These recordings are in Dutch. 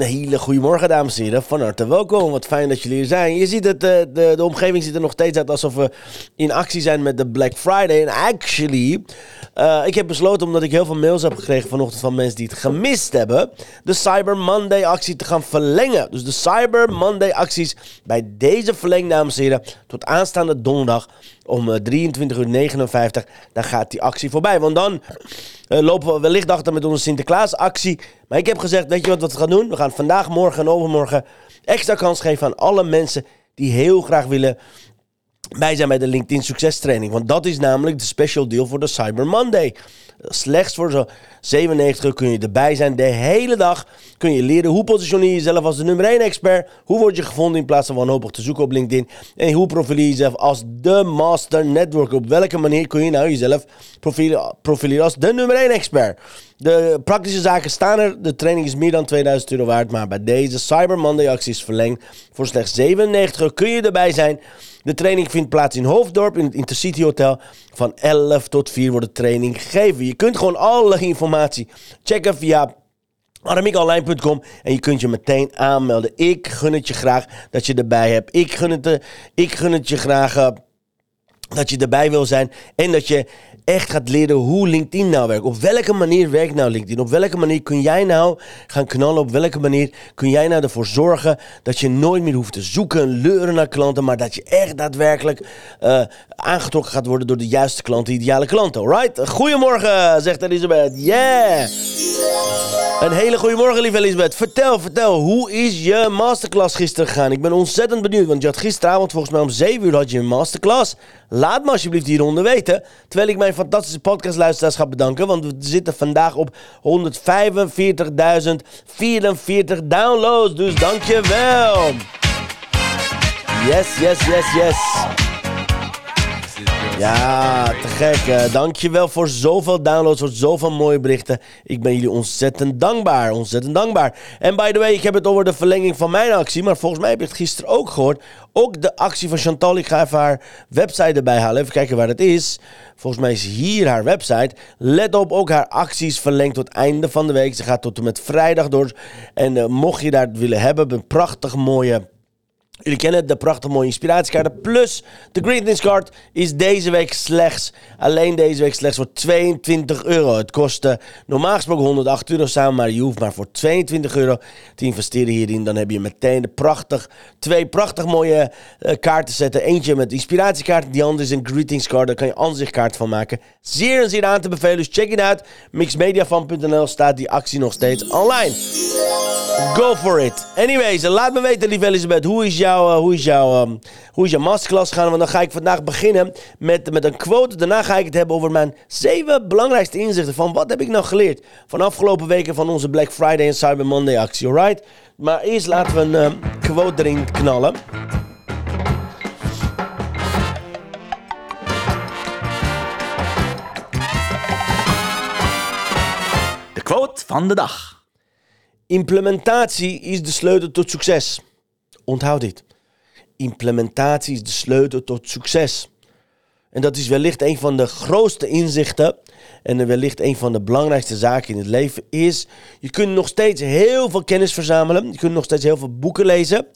Een hele goede morgen, dames en heren. Van harte welkom. Wat fijn dat jullie er zijn. Je ziet het, de, de, de omgeving ziet er nog steeds uit alsof we in actie zijn met de Black Friday. En actually, uh, ik heb besloten, omdat ik heel veel mails heb gekregen vanochtend van mensen die het gemist hebben, de Cyber Monday actie te gaan verlengen. Dus de Cyber Monday acties bij deze verlenging, dames en heren, tot aanstaande donderdag om 23.59 uur. Dan gaat die actie voorbij. Want dan lopen we wellicht achter met onze Sinterklaas-actie. Maar ik heb gezegd, weet je wat we gaan doen? We gaan vandaag, morgen en overmorgen extra kans geven aan alle mensen die heel graag willen bij zijn bij de LinkedIn succestraining. Want dat is namelijk de special deal voor de Cyber Monday. Slechts voor zo'n 97 kun je erbij zijn. De hele dag kun je leren hoe positioneer je jezelf als de nummer 1 expert. Hoe word je gevonden in plaats van wanhopig te zoeken op LinkedIn. En hoe profileer je jezelf als de master networker. Op welke manier kun je nou jezelf profileren als de nummer 1 expert. De praktische zaken staan er. De training is meer dan 2000 euro waard. Maar bij deze Cyber Monday actie is verlengd. Voor slechts 97 kun je erbij zijn. De training vindt plaats in Hoofddorp in het Intercity Hotel. Van 11 tot 4 wordt de training gegeven. Je kunt gewoon alle informatie checken via aramikonline.com en je kunt je meteen aanmelden. Ik gun het je graag dat je erbij hebt. Ik gun het, de, ik gun het je graag uh, dat je erbij wil zijn en dat je echt gaat leren hoe LinkedIn nou werkt. Op welke manier werkt nou LinkedIn? Op welke manier kun jij nou gaan knallen? Op welke manier kun jij nou ervoor zorgen dat je nooit meer hoeft te zoeken en leuren naar klanten, maar dat je echt daadwerkelijk uh, aangetrokken gaat worden door de juiste klanten, ideale klanten. Alright? Goedemorgen, zegt Elisabeth. Yeah! Een hele goede morgen, lieve Elisabeth. Vertel, vertel, hoe is je masterclass gisteren gegaan? Ik ben ontzettend benieuwd, want je had gisteravond volgens mij om 7 uur had je een masterclass. Laat me alsjeblieft hieronder weten. Terwijl ik mijn fantastische podcastluisteraars ga bedanken. Want we zitten vandaag op 145.044 downloads. Dus dankjewel. Yes, yes, yes, yes. Ja, te gek. Uh, dankjewel voor zoveel downloads, voor zoveel mooie berichten. Ik ben jullie ontzettend dankbaar, ontzettend dankbaar. En by the way, ik heb het over de verlenging van mijn actie, maar volgens mij heb je het gisteren ook gehoord. Ook de actie van Chantal, ik ga even haar website erbij halen, even kijken waar het is. Volgens mij is hier haar website. Let op, ook haar acties verlengd tot einde van de week. Ze gaat tot en met vrijdag door. En uh, mocht je daar willen hebben, een prachtig mooie Jullie kennen de prachtige mooie inspiratiekaarten. Plus de Greatness Card is deze week slechts, alleen deze week slechts voor 22 euro. Het kostte normaal gesproken 108 euro samen, maar je hoeft maar voor 22 euro te investeren hierin. Dan heb je meteen de prachtig, twee prachtig mooie uh, kaarten zetten. Eentje met inspiratiekaart, die andere is een Greetings Card. Daar kan je aanzichtkaart van maken. Zeer en zeer aan te bevelen, dus check it out. Mixmediafan.nl staat die actie nog steeds online. Go for it. Anyways, laat me weten, lieve Elisabeth, hoe is jouw, uh, hoe is jouw, um, hoe is jouw masterclass gaan? Want dan ga ik vandaag beginnen met, met een quote. Daarna ga ik het hebben over mijn zeven belangrijkste inzichten van wat heb ik nou geleerd van afgelopen weken van onze Black Friday en Cyber Monday actie, alright? Maar eerst laten we een um, quote erin knallen. De quote van de dag. Implementatie is de sleutel tot succes. Onthoud dit. Implementatie is de sleutel tot succes. En dat is wellicht een van de grootste inzichten en wellicht een van de belangrijkste zaken in het leven is, je kunt nog steeds heel veel kennis verzamelen, je kunt nog steeds heel veel boeken lezen,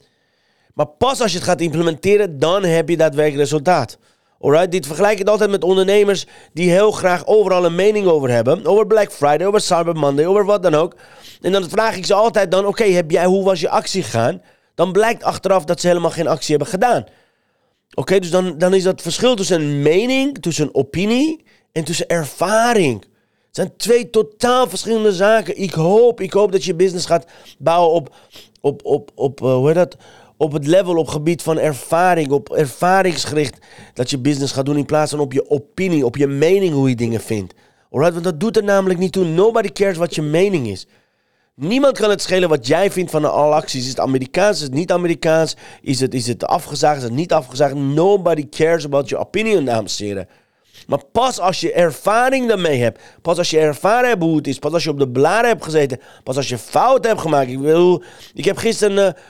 maar pas als je het gaat implementeren, dan heb je daadwerkelijk resultaat. Alright, dit vergelijk ik altijd met ondernemers die heel graag overal een mening over hebben. Over Black Friday, over Cyber Monday, over wat dan ook. En dan vraag ik ze altijd dan, oké, heb jij, hoe was je actie gegaan? Dan blijkt achteraf dat ze helemaal geen actie hebben gedaan. Oké, dus dan, dan is dat verschil tussen een mening, tussen een opinie en tussen ervaring. Het zijn twee totaal verschillende zaken. Ik hoop, ik hoop dat je business gaat bouwen op, op, op, op uh, hoe heet dat? op het level, op gebied van ervaring, op ervaringsgericht dat je business gaat doen in plaats van op je opinie, op je mening hoe je dingen vindt. Alright, want dat doet er namelijk niet toe. Nobody cares wat je mening is. Niemand kan het schelen wat jij vindt van alle acties. Is het Amerikaans, is het niet Amerikaans? Is het, is het afgezaagd, is het niet afgezaagd? Nobody cares about your opinion, dames en heren. Maar pas als je ervaring daarmee hebt, pas als je ervaren hebt hoe het is, pas als je op de blaren hebt gezeten, pas als je fouten hebt gemaakt. Ik, ik heb gisteren uh,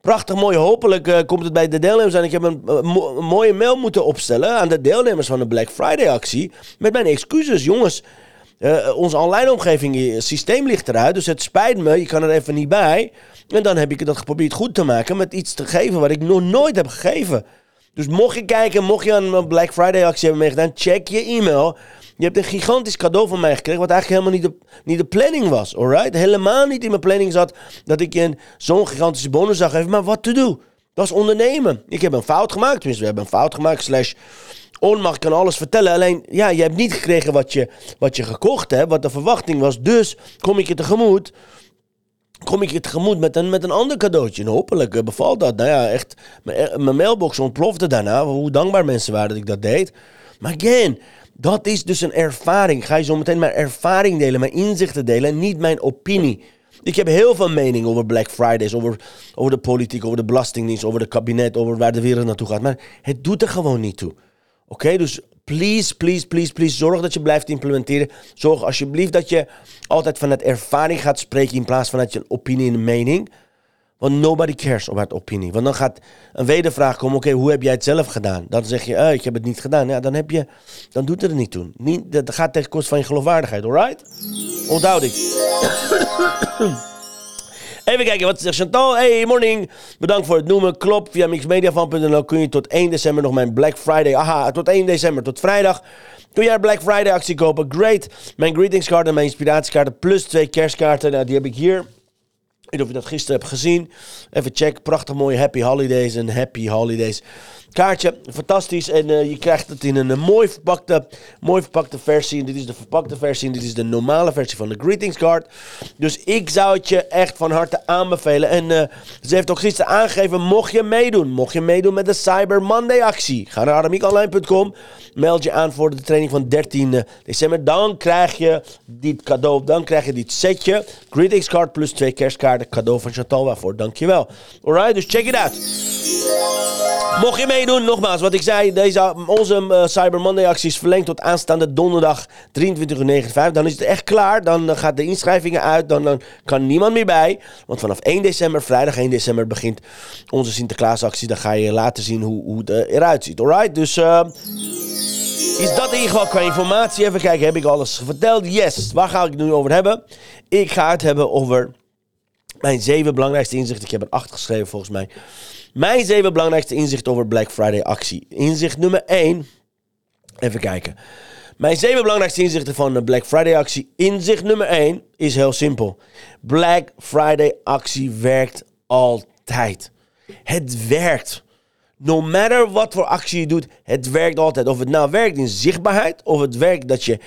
prachtig mooi, hopelijk uh, komt het bij de deelnemers aan. Ik heb een, uh, mooie mail moeten opstellen aan de deelnemers van de Black Friday actie met mijn excuses. Jongens, uh, onze online omgeving, het systeem ligt eruit, dus het spijt me, je kan er even niet bij. En dan heb ik dat geprobeerd goed te maken met iets te geven wat ik nog nooit heb gegeven. Dus mocht je kijken, mocht je aan een Black Friday actie hebben meegedaan, check je e-mail. Je hebt een gigantisch cadeau van mij gekregen, wat eigenlijk helemaal niet de, niet planning was, alright? Helemaal niet in mijn planning zat dat ik je zo'n gigantische bonus zou geven, maar wat te doen? Dat is ondernemen. Ik heb een fout gemaakt, tenminste, we hebben een fout gemaakt, slash onmacht kan alles vertellen. Alleen, ja, je hebt niet gekregen wat je, wat je gekocht hebt, wat de verwachting was. Dus kom ik je tegemoet kom ik je tegemoet met een, met een ander cadeautje. En hopelijk eh, bevalt dat. Nou ja, echt, mijn eh, mailbox ontplofte daarna. Hoe dankbaar mensen waren dat ik dat deed. Maar again, dat is dus een ervaring. ga je zo meteen mijn ervaring delen, mijn inzichten delen, niet mijn opinie. Ik heb heel veel mening over Black Fridays, over, over de politiek, over de belastingdienst, over het kabinet, over waar de wereld naartoe gaat. Maar het doet er gewoon niet toe. Oké, dus please, please, please, please, zorg dat je blijft implementeren. Zorg alsjeblieft dat je altijd vanuit ervaring gaat spreken in plaats van dat je opinie en mening. Want nobody cares about opinie. Want dan gaat een wedervraag komen: oké, hoe heb jij het zelf gedaan? Dan zeg je: uh, ik heb het niet gedaan. Ja, dan, heb je, dan doet het er niet toe. Niet, dat gaat ten koste van je geloofwaardigheid, alright? Onthoud ik. Even kijken, wat zegt Chantal? Hey, morning. Bedankt voor het noemen. Klopt, via mixmediafan.nl kun je tot 1 december nog mijn Black Friday... Aha, tot 1 december, tot vrijdag... Kun jij Black Friday actie kopen? Great. Mijn greetingskaart en mijn inspiratiekaarten plus twee kerstkaarten. Nou, die heb ik hier. Ik weet niet of je dat gisteren hebt gezien. Even check. Prachtig mooie Happy Holidays en Happy Holidays kaartje. Fantastisch. En uh, je krijgt het in een, een, mooi, verpakte, mooi verpakte versie. En dit is de verpakte versie. En dit is de normale versie van de greetings card. Dus ik zou het je echt van harte aanbevelen. En uh, ze heeft ook gisteren aangegeven, mocht je meedoen. Mocht je meedoen met de Cyber Monday actie. Ga naar aramiekonline.com. Meld je aan voor de training van 13 eh, december. Dan krijg je dit cadeau. Dan krijg je dit setje. Greetings card plus twee kerstkaarten. Cadeau van Chantal waarvoor. Dankjewel. Alright, dus check it out. Mocht je meedoen, nogmaals, wat ik zei, deze, onze uh, Cyber Monday actie is verlengd tot aanstaande donderdag 23 uur Dan is het echt klaar, dan uh, gaat de inschrijvingen uit, dan, dan, kan niemand meer bij. Want vanaf 1 december, vrijdag 1 december, begint onze Sinterklaasactie. Dan ga je laten zien hoe, hoe het eruit ziet, alright? Dus... Is dat in ieder geval qua informatie? Even kijken, heb ik alles verteld? Yes. Waar ga ik het nu over hebben? Ik ga het hebben over mijn zeven belangrijkste inzichten. Ik heb er acht geschreven volgens mij. Mijn zeven belangrijkste inzichten over Black Friday actie. Inzicht nummer 1. Even kijken. Mijn zeven belangrijkste inzichten van de Black Friday actie. Inzicht nummer 1 is heel simpel. Black Friday actie werkt altijd. Het werkt. No matter wat voor actie je doet, het werkt altijd. Of het nou werkt in zichtbaarheid, of het werkt dat je,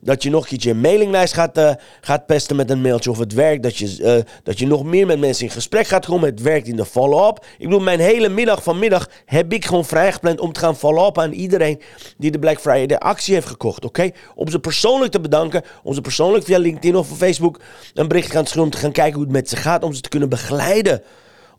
dat je nog een keertje een mailinglijst gaat, uh, gaat pesten met een mailtje, of het werkt dat je, uh, dat je nog meer met mensen in gesprek gaat komen. Het werkt in de follow-up. Ik bedoel, mijn hele middag vanmiddag heb ik gewoon vrijgepland om te gaan follow-up aan iedereen die de Black Friday actie heeft gekocht. Oké? Om ze persoonlijk te bedanken, om ze persoonlijk via LinkedIn of Facebook een bericht gaan schrijven om te gaan kijken hoe het met ze gaat, om ze te kunnen begeleiden.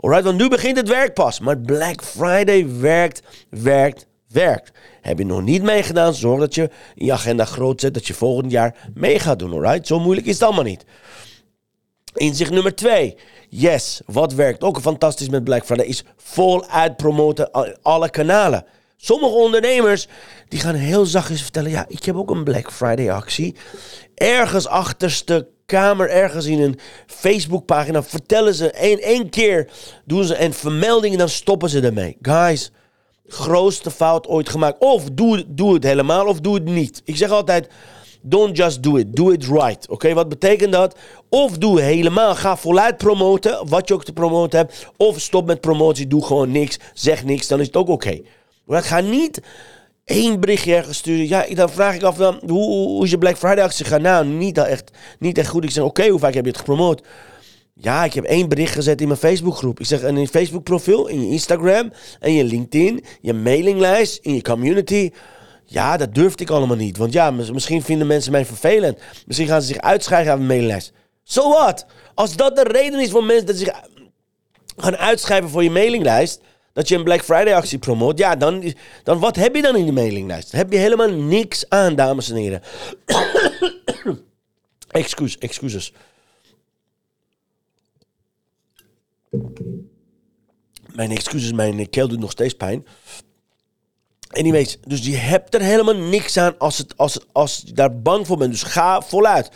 Alright, want nu begint het werk pas. Maar Black Friday werkt, werkt, werkt. Heb je nog niet meegedaan, zorg dat je in je agenda groot zet dat je volgend jaar mee gaat doen. Alright, zo moeilijk is het allemaal niet. Inzicht nummer twee. Yes, wat werkt ook fantastisch met Black Friday is voluit promoten alle kanalen. Sommige ondernemers die gaan heel zachtjes vertellen: ja, ik heb ook een Black Friday actie. Ergens achterste kamer ergens in een Facebookpagina vertellen ze één, één keer doen ze en vermeldingen dan stoppen ze ermee. Guys, grootste fout ooit gemaakt. Of doe, doe het helemaal of doe het niet. Ik zeg altijd, don't just do it, do it right. Oké, wat betekent dat? Of doe helemaal, ga voluit promoten, wat je ook te promoten hebt. Of stop met promotie, doe gewoon niks, zeg niks, dan is het ook oké. Okay. Maar ga niet één berichtje sturen. Ja, dan vraag ik af dan, hoe, hoe is je Black Friday actie gaan? Nou, niet echt, niet echt goed. Ik zeg, oké, hoe vaak heb je het gepromoot? Ja, ik heb één bericht gezet in mijn Facebookgroep. Ik zeg, in je Facebook profiel, in je Instagram en je LinkedIn, je mailinglijst, in je community. Ja, dat durfde ik allemaal niet. Want ja, misschien vinden mensen mij vervelend. Misschien gaan ze zich uitschrijven aan mijn mailinglijst. Zo so wat? Als dat de reden is voor mensen dat ze zich gaan uitschrijven voor je mailinglijst, dat je een Black Friday actie promoot, ja, dan, dan wat heb je dan in die mailinglijst? heb je helemaal niks aan, dames en heren. Excuus, excuses. Mijn excuses, mijn keel doet nog steeds pijn. Anyways, dus je hebt er helemaal niks aan als, het, als, als je daar bang voor bent. Dus ga voluit.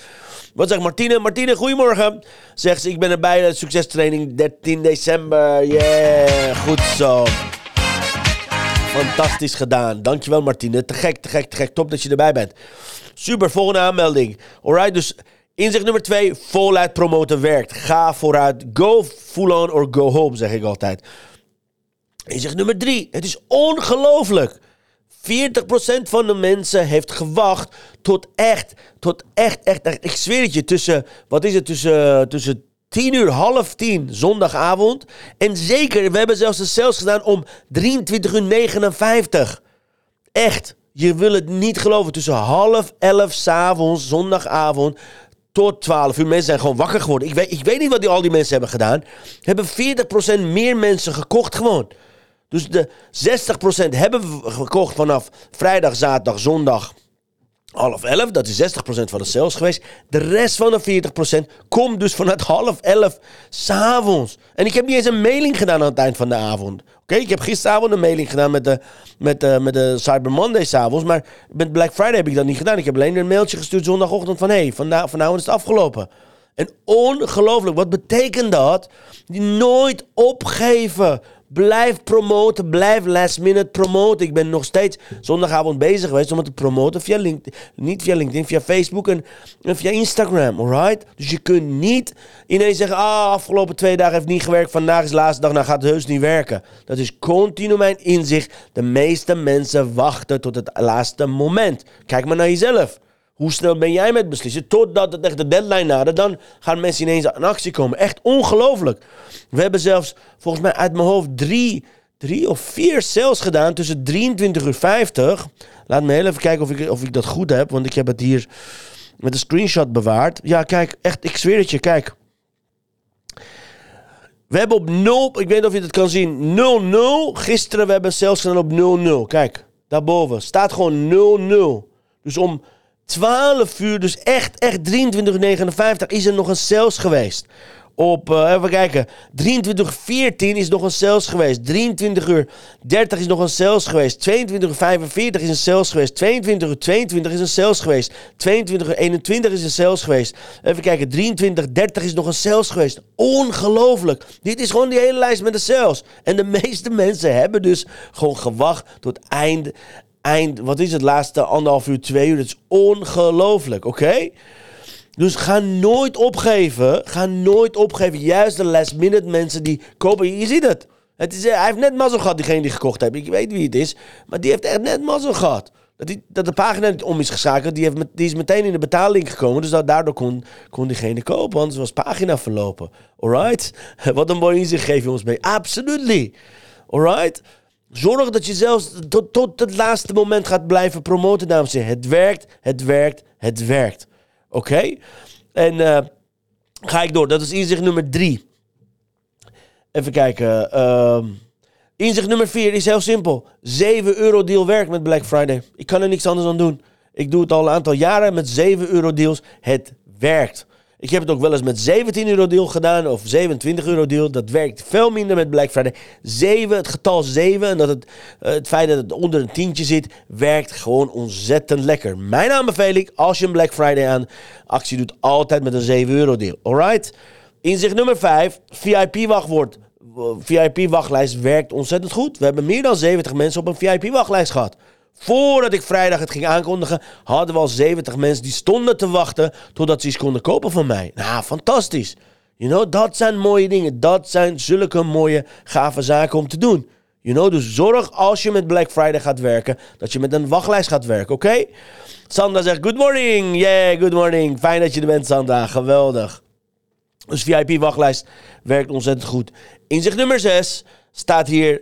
Wat zegt Martine? Martine, goedemorgen. Zegt ze, ik ben erbij bij de succestraining 13 december. Yeah, goed zo. Fantastisch gedaan. Dankjewel Martine. Te gek, te gek, te gek. Top dat je erbij bent. Super, volgende aanmelding. Alright, dus inzicht nummer 2. Voluit promoten werkt. Ga vooruit. Go full on or go home, zeg ik altijd. Inzicht nummer 3. Het is ongelooflijk 40% van de mensen heeft gewacht tot echt, tot echt, echt, echt. Ik zweer het je, tussen, wat is het, tussen, tussen 10 uur, half 10 zondagavond. En zeker, we hebben zelfs een sales gedaan om 23 uur 59. Echt, je wil het niet geloven. Tussen half 11 s'avonds, zondagavond, tot 12 uur. Mensen zijn gewoon wakker geworden. Ik weet, ik weet niet wat die, al die mensen hebben gedaan. Hebben 40% meer mensen gekocht gewoon. Dus de 60% hebben we gekocht vanaf vrijdag, zaterdag, zondag half 11. Dat is 60% van de sales geweest. De rest van de 40% komt dus vanuit half 11 s'avonds. En ik heb niet eens een mailing gedaan aan het eind van de avond. Oké, ik heb gisteravond een mailing gedaan met de, met de, met de Cyber Monday s'avonds. Maar met Black Friday heb ik dat niet gedaan. Ik heb alleen een mailtje gestuurd zondagochtend van... hé, hey, vanavond is het afgelopen. En ongelooflijk, wat betekent dat? Die nooit opgeven. Blijf promoten, blijf last minute promoten. Ik ben nog steeds zondagavond bezig geweest om het te promoten via LinkedIn. Niet via LinkedIn, via Facebook en, via Instagram, alright? Dus je kunt niet ineens zeggen, ah, afgelopen twee dagen heeft niet gewerkt, vandaag is de laatste dag, nou gaat het heus niet werken. Dat is continu mijn inzicht. De meeste mensen wachten tot het laatste moment. Kijk maar naar jezelf. Hoe snel ben jij met beslissen? Totdat het echt de deadline nadert, dan gaan mensen ineens in actie komen. Echt ongelooflijk. We hebben zelfs volgens mij uit mijn hoofd drie, drie of vier sales gedaan tussen 23 uur 50. Laat me heel even kijken of ik, of ik dat goed heb, want ik heb het hier met een screenshot bewaard. Ja, kijk, echt, ik zweer het je, kijk. We hebben op 0, ik weet niet of je het kan zien, 0-0. Gisteren we hebben sales gedaan op 0-0. Kijk, daarboven staat gewoon 0-0. Dus om 12 uur, dus echt, echt 23,59 is er nog een sales geweest. Op, uh, even kijken, 23.14 is nog een sales geweest. 23 uur 30 is nog een sales geweest. 22 uur 45 is een sales geweest. 22 uur 22 is een sales geweest. 22 uur 21 is een sales geweest. Even kijken, 23 30 is nog een sales geweest. Ongelooflijk. Dit is gewoon die hele lijst met de sales. En de meeste mensen hebben dus gewoon gewacht tot eind, eind, wat is het, laatste anderhalf uur, twee uur. Dat is ongelooflijk, oké? Dus ga nooit opgeven. Ga nooit opgeven. Juist de last minute mensen die kopen. Je ziet het. het is, hij heeft net mazzel gehad, diegene die gekocht heeft. Ik weet wie het is. Maar die heeft echt net mazzel gehad. Dat, die, dat de pagina niet om is geschakeld. Die, heeft die is meteen in de betaling gekomen. Dus dat, daardoor kon, kon diegene kopen. Anders was pagina verlopen. Alright? Wat een mooi inzicht geef je ons mee. Absolutely. Alright? Zorg dat je zelfs tot, tot het laatste moment gaat blijven promoten, dames en heren. Het werkt, het werkt, het werkt. Oké? En uh, ga ik door. Dat is inzicht nummer drie. Even kijken. Uh, inzicht nummer vier is heel simpel. 7 euro deal werkt met Black Friday. Ik kan er niks anders aan doen. Ik doe het al een aantal jaren met 7 euro deals. Het werkt. Ik heb het ook wel eens met 17 euro deal gedaan of 27 euro deal. Dat werkt veel minder met Black Friday. 7, het getal 7 en dat het, eh, het feit dat het onder een tientje zit, werkt gewoon ontzettend lekker. Mijn aanbeveling, als je een Black Friday aan actie doet, altijd met een 7 euro deal. Alright? Inzicht nummer 5, VIP wachtwoord. VIP wachtlijst werkt ontzettend goed. We hebben meer dan 70 mensen op een VIP wachtlijst gehad. Voordat ik vrijdag het ging aankondigen, hadden we al 70 mensen die stonden te wachten totdat ze iets konden kopen van mij. Nou, fantastisch. You know, dat zijn mooie dingen. Dat zijn zulke mooie, gave zaken om te doen. You know, dus zorg als je met Black Friday gaat werken, dat je met een wachtlijst gaat werken, oké? Sandra zegt, good morning. Yeah, good morning. Fijn dat je er bent, Sandra. Geweldig. Dus VIP-wachtlijst werkt ontzettend goed. Inzicht nummer 6 staat hier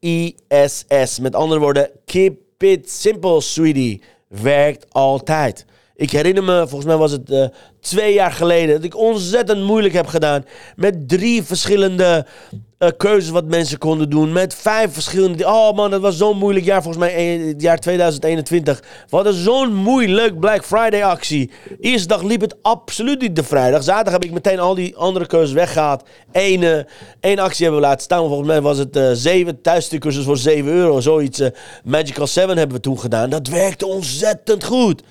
K-I-S-S. Met andere woorden, keep it simple, sweetie. Werkt altijd. Ik herinner me, volgens mij was het uh, twee jaar geleden, dat ik ontzettend moeilijk heb gedaan. Met drie verschillende uh, keuzes wat mensen konden doen. Met vijf verschillende. Oh man, dat was zo'n moeilijk jaar. Volgens mij het jaar 2021. We hadden zo'n moeilijk Black Friday actie. Eerste dag liep het absoluut niet de vrijdag. Zaterdag heb ik meteen al die andere keuzes weggehaald. Eén, één actie hebben we laten staan. Volgens mij was het zeven thuisstukkers voor 7 euro. Zoiets. Magical 7 hebben we toen gedaan. Dat werkte ontzettend goed.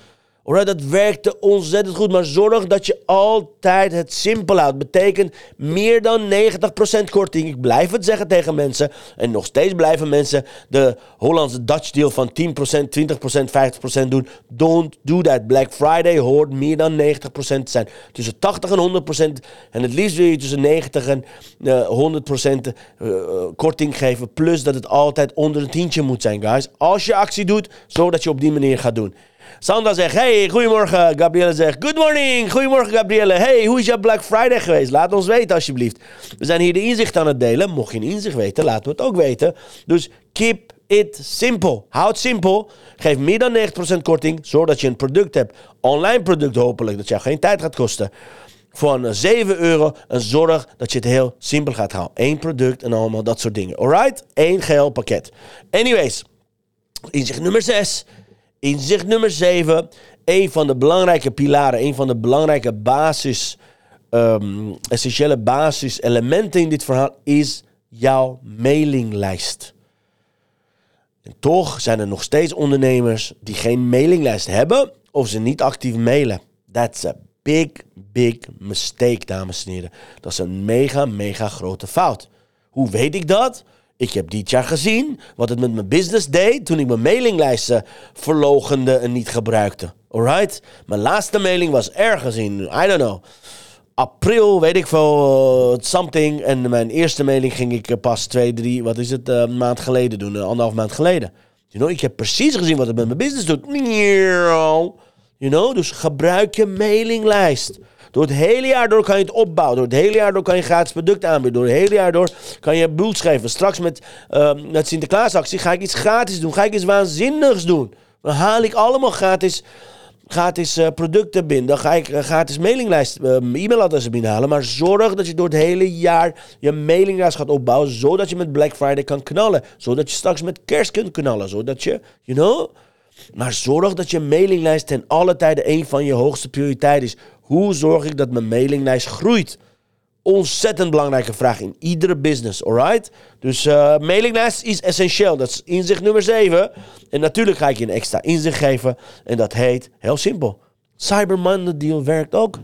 Alright, dat werkte ontzettend goed. Maar zorg dat je altijd het simpel houdt. Betekent meer dan 90% korting. Ik blijf het zeggen tegen mensen. En nog steeds blijven mensen de Hollandse Dutch deal van 10%, 20%, 50% doen. Don't do that. Black Friday hoort meer dan 90% te zijn. Tussen 80 en 100%. En het liefst wil je tussen 90 en uh, 100% uh, korting geven. Plus dat het altijd onder een tientje moet zijn, guys. Als je actie doet, zodat je op die manier gaat doen. Sandra zegt, hey, goedemorgen. Gabrielle zegt, good morning. Goedemorgen, Gabrielle. Hey, hoe is jouw Black Friday geweest? Laat ons weten, alsjeblieft. We zijn hier de inzicht aan het delen. Mocht je inzicht weten, laten we het ook weten. Dus keep it simple. Houd simpel. Geef meer dan 90% korting, zodat je een product hebt. Online product hopelijk, dat jou geen tijd gaat kosten. Voor 7 euro en zorg dat je het heel simpel gaat houden. Eén product en allemaal dat soort dingen. Alright? Eén geheel pakket. Anyways, inzicht nummer 6 Inzicht nummer 7. Een van de belangrijke pilaren, een van de belangrijke basis, um, essentiële basiselementen in dit verhaal is jouw mailinglijst. En toch zijn er nog steeds ondernemers die geen mailinglijst hebben of ze niet actief mailen. That's a big, big mistake, dames en heren. Dat is een mega, mega grote fout. Hoe weet ik dat? Ik heb dit jaar gezien wat het met mijn business deed toen ik mijn mailinglijsten verlogende en niet gebruikte. Alright? Mijn laatste mailing was ergens in, I don't know, april, weet ik veel, uh, something. En mijn eerste mailing ging ik uh, pas twee, drie, wat is het, uh, maand geleden doen, anderhalf maand geleden. You know, ik heb precies gezien wat het met mijn business doet. You know, dus gebruik je mailinglijst. Door het hele jaar door kan je het opbouwen. Door het hele jaar door kan je gratis product aanbieden. Door het hele jaar door kan je boel schrijven. Straks met, uh, met Sinterklaasactie ga ik iets gratis doen. Ga ik iets waanzinnigs doen. Dan haal ik allemaal gratis, gratis uh, producten binnen. Dan ga ik uh, gratis mailinglijst, uh, e-mailadressen binnenhalen. Maar zorg dat je door het hele jaar je mailinglijst gaat opbouwen. Zodat je met Black Friday kan knallen. Zodat je straks met kerst kunt knallen. Zodat je, you know... Maar zorg dat je mailinglijst ten alle tijden een van je hoogste prioriteiten is. Hoe zorg ik dat mijn mailinglijst groeit? Ontzettend belangrijke vraag in iedere business, alright? Dus uh, mailinglijst is essentieel. Dat is inzicht nummer 7. En natuurlijk ga ik je een extra inzicht geven. En dat heet, heel simpel, Cyber Monday deal werkt ook.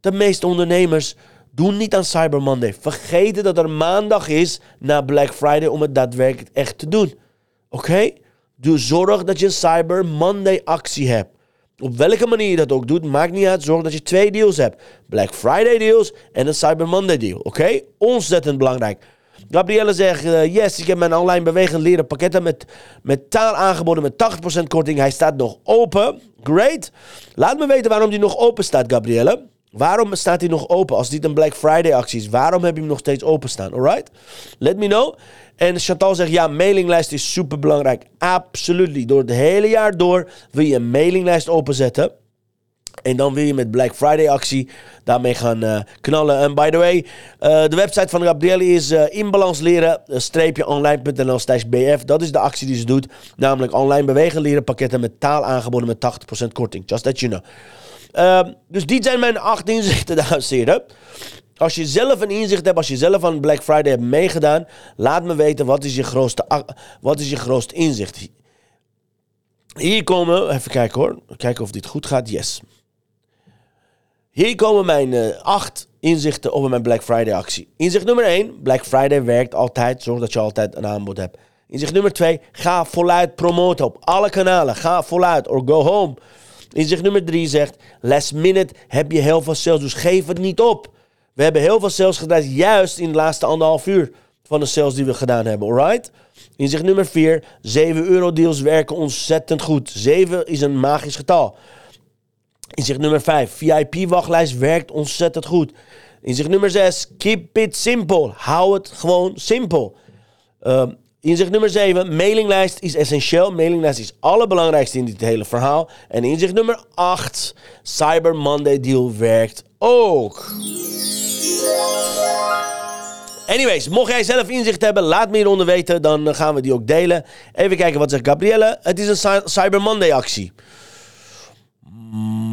De meeste ondernemers doen niet aan Cyber Monday. Vergeten dat er maandag is na Black Friday om het daadwerkelijk echt te doen. Oké? Dus zorg dat je een Cyber Monday actie hebt. Op welke manier je dat ook doet, maakt niet uit. Zorg dat je twee deals hebt. Black Friday deals en een Cyber Monday deal. Oké? Ontzettend belangrijk. Gabrielle zegt, uh, yes, ik heb mijn online bewegend leren pakketten met, met taal aangeboden met 80% korting. Hij staat nog open. Great. Laat me weten waarom die nog open staat, Gabrielle. Waarom staat hij nog open als dit een Black Friday actie is? Waarom heb je hem nog steeds openstaan? Alright? Let me know. En Chantal zegt, ja, mailinglijst is super belangrijk. Absoluut. Door het hele jaar door wil je een mailinglijst openzetten. En dan wil je met Black Friday actie daarmee gaan uh, knallen. En by the way, uh, de website van Gabrielle is uh, inbalansleren online.nl slash bf. Dat is de actie die ze doet. Namelijk online bewegen leren pakketten met taal aangeboden met 80% korting. Just that you know. Uh, dus die zijn mijn acht inzichten, dames en heren. Als je zelf een inzicht hebt, als je zelf aan Black Friday hebt meegedaan, laat me weten wat is je grootste, wat is je grootste inzicht. Hier komen, even kijken hoor, kijken of dit goed gaat, yes. Hier komen mijn uh, acht inzichten over mijn Black Friday actie. Inzicht nummer 1, Black Friday werkt altijd, zorg dat je altijd een aanbod hebt. Inzicht nummer 2, ga voluit promoten op alle kanalen. Ga voluit or go home. Inzicht nummer 3 zegt, last minute heb je heel veel sales, dus geef het niet op. We hebben heel veel sales gedaan, juist in de laatste anderhalf uur van de sales die we gedaan hebben, alright? Inzicht nummer 4, 7 euro deals werken ontzettend goed. 7 is een magisch getal. Inzicht nummer 5. VIP-wachtlijst werkt ontzettend goed. Inzicht nummer 6. Keep it simple. Hou het gewoon simpel. Um, inzicht nummer 7. Mailinglijst is essentieel. Mailinglijst is allerbelangrijkste in dit hele verhaal. En inzicht nummer 8. Cyber Monday deal werkt ook. Anyways, mocht jij zelf inzicht hebben, laat me hieronder weten. Dan gaan we die ook delen. Even kijken wat zegt Gabrielle. Het is een Cyber Monday actie.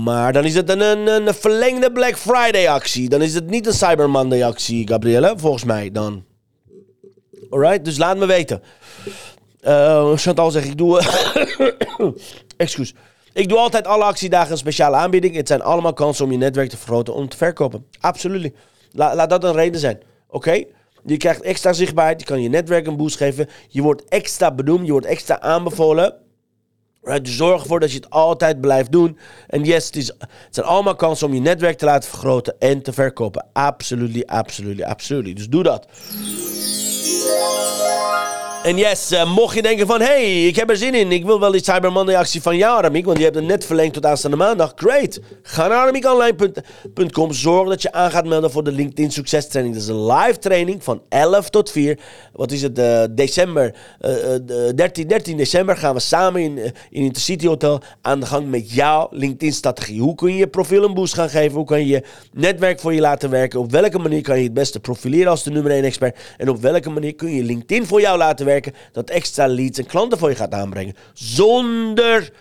Maar dan is het een, een, een, verlengde Black Friday actie. Dan is het niet een Cyber Monday actie, Gabrielle. Volgens mij dan. Dus laat me weten. Uh, Chantal zegt, ik doe... Excuus. Ik doe altijd alle actiedagen een speciale aanbieding. Het zijn allemaal kansen om je netwerk te vergroten om te verkopen. Absoluut. laat dat een reden zijn. Oké? Je krijgt extra zichtbaarheid. Je kan je netwerk een boost geven. Je wordt extra benoemd. Je wordt extra aanbevolen. Right? Zorg ervoor dat je het altijd blijft doen. En yes, het, is, het zijn allemaal kansen om je netwerk te laten vergroten en te verkopen. Absoluut, absoluut, absoluut. Dus doe dat. En yes, uh, mocht je denken van... hey, ik heb er zin in. Ik wil wel die Cyber Monday actie van jou, Aramik. Want je hebt het net verlengd tot aanstaande maandag. Great. Ga naar aramiekonline.com. Zorg dat je aan gaat melden voor de LinkedIn Succes Training. Dat is een live training van 11 tot 4. Wat is het? Uh, december. Uh, 13, 13 december gaan we samen in, in Intercity Hotel aan de gang met jouw LinkedIn strategie. Hoe kun je je profiel een boost gaan geven? Hoe kan je je netwerk voor je laten werken? Op welke manier kan je het beste profileren als de nummer 1 expert? En op welke manier kun je LinkedIn voor jou laten werken? Dat extra leads en klanten voor je gaat aanbrengen. Zonder,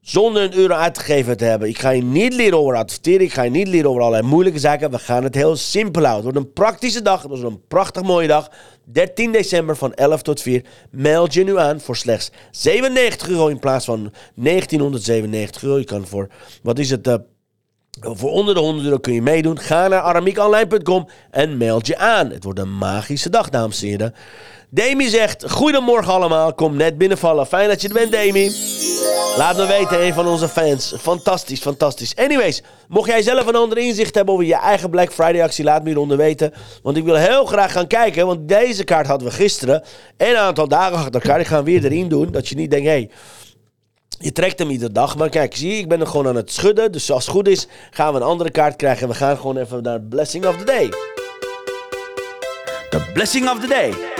zonder een euro uitgegeven te hebben. Ik ga je niet leren over adverteren. Ik ga je niet leren over allerlei moeilijke zaken. We gaan het heel simpel houden. Het wordt een praktische dag. Het wordt een prachtig mooie dag. 13 december van 11 tot 4. Meld je nu aan voor slechts 97 euro in plaats van 1997 euro. Je kan voor, wat is het... Uh, voor onder de 100 euro kun je meedoen. Ga naar aramiekonline.com en meld je aan. Het wordt een magische dag, dames en heren. Demi zegt, goedemorgen allemaal, kom net binnenvallen. Fijn dat je er bent, Demi. Laat me weten, een van onze fans. Fantastisch, fantastisch. Anyways, mocht jij zelf een ander inzicht hebben over je eigen Black Friday actie, laat me hieronder weten. Want ik wil heel graag gaan kijken, want deze kaart hadden we gisteren. En een aantal dagen achter elkaar. Ik ga hem weer erin doen, dat je niet denkt, hé... Hey, je trekt hem iedere dag. Maar kijk, zie je, ik ben er gewoon aan het schudden. Dus als het goed is, gaan we een andere kaart krijgen. En we gaan gewoon even naar Blessing of the Day. The Blessing of the Day.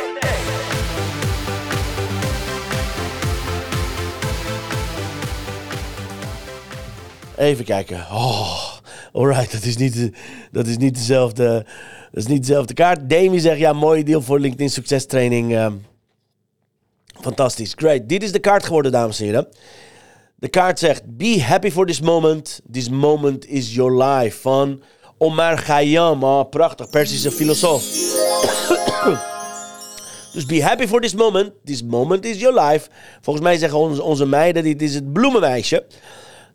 Even kijken. Oh, alright, dat is niet, dat is niet dezelfde... Dat is niet dezelfde kaart. Demi zegt, ja, mooie deal voor LinkedIn succestraining. Uh, fantastisch, great. Dit is de kaart geworden, dames en heren. De kaart zegt, be happy for this moment. This moment is your life. Van Omar Khayyam. Oh, prachtig, Persische filosoof. dus be happy for this moment. This moment is your life. Volgens mij zeggen onze, onze meiden, dit is het bloemenmeisje.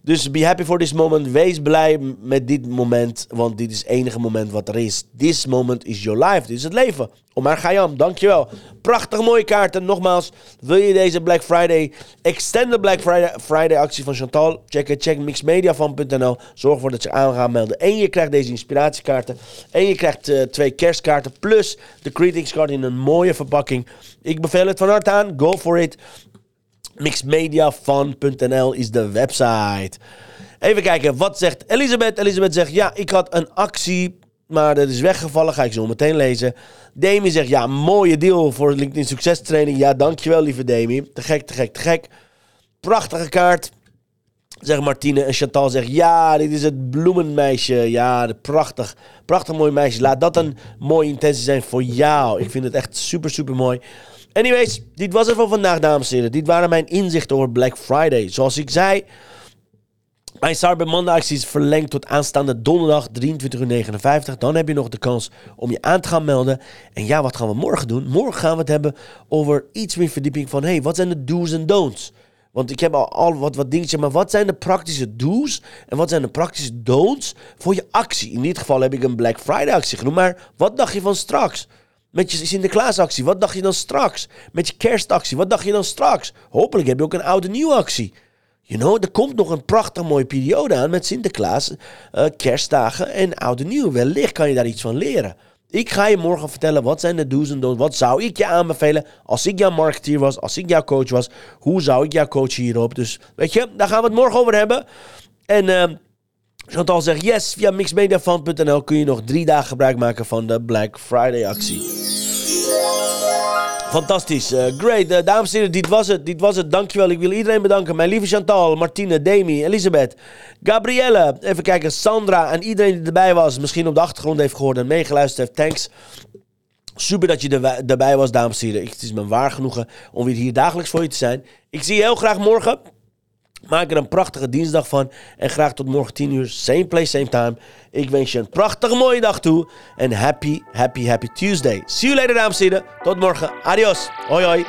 Dus be happy for this moment. Wees blij met dit moment, want dit is het enige moment wat er is. This moment is your life. Dit is het leven. Omar Gayam, dankjewel. Prachtig mooie kaarten. Nogmaals, wil je deze Black Friday, extended Black Friday, Friday actie van Chantal? Check het, check mixmediafan.nl. Zorg ervoor dat je aan melden. En je krijgt deze inspiratiekaarten. En je krijgt uh, twee kerstkaarten plus de greetings card in een mooie verpakking. Ik beveel het van harte aan. Go for it. Mixmediafan.nl is de website. Even kijken, wat zegt Elisabeth? Elisabeth zegt, ja, ik had een actie, maar dat is weggevallen. Ga ik zo meteen lezen. Demi zegt, ja, mooie deal voor LinkedIn Succes Training. Ja, dankjewel, lieve Demi. Te gek, te gek, te gek. Prachtige kaart. Zeg Martine en Chantal zegt, ja, dit is het bloemenmeisje. Ja, prachtig. Prachtig mooi meisje. Laat dat een mooie intentie zijn voor jou. Ik vind het echt super, super mooi. Anyways, dit was het voor vandaag, dames en heren. Dit waren mijn inzichten over Black Friday. Zoals ik zei, mijn Cyber Monday actie is verlengd tot aanstaande donderdag 23.59 uur. Dan heb je nog de kans om je aan te gaan melden. En ja, wat gaan we morgen doen? Morgen gaan we het hebben over iets meer verdieping van... hey, wat zijn de do's en don'ts? Want ik heb al, al wat, wat dingetjes, maar wat zijn de praktische do's en wat zijn de praktische don'ts voor je actie? In dit geval heb ik een Black Friday actie genoemd, maar wat dacht je van straks? Met je Sinterklaasactie, wat dacht je dan straks? Met je kerstactie, wat dacht je dan straks? Hopelijk heb je ook een oude nieuwe actie. You know, er komt nog een prachtig mooie periode aan met Sinterklaas, uh, kerstdagen en oude nieuw. Wellicht kan je daar iets van leren. Ik ga je morgen vertellen wat zijn de do's en don'ts. Wat zou ik je aanbevelen als ik jouw marketeer was, als ik jouw coach was. Hoe zou ik jou coachen hierop? Dus weet je, daar gaan we het morgen over hebben. En uh, Chantal zegt yes, via mixmediafund.nl kun je nog drie dagen gebruik maken van de Black Friday actie. Fantastisch. eh, great. Eh, dames en heren, dit was het. Dit was het. Dankjewel. Ik wil iedereen bedanken. Mijn lieve Chantal, Martine, Demi, Elisabeth, Gabrielle. Even kijken, Sandra en iedereen die erbij was. Misschien op de achtergrond heeft gehoord en meegeluisterd heeft. Thanks. Super dat je er- erbij was, dames en heren. Het is me waar genoegen om weer hier dagelijks voor je te zijn. Ik zie je heel graag morgen. Maak er een prachtige dinsdag van. En graag tot morgen 10 uur. Same place, same time. Ik wens je een prachtige mooie dag toe. En happy, happy, happy Tuesday. See you later, dames en heren. Tot morgen. Adios. Hoi, hoi.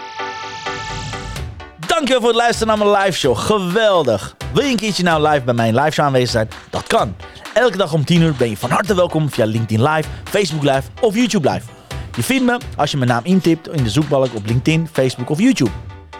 Dankjewel voor het luisteren naar mijn live show. Geweldig. Wil je een keertje nou live bij mijn live show aanwezig zijn? Dat kan. Elke dag om 10 uur ben je van harte welkom via LinkedIn Live, Facebook Live of YouTube Live. Je vindt me als je mijn naam intipt in de zoekbalk op LinkedIn, Facebook of YouTube.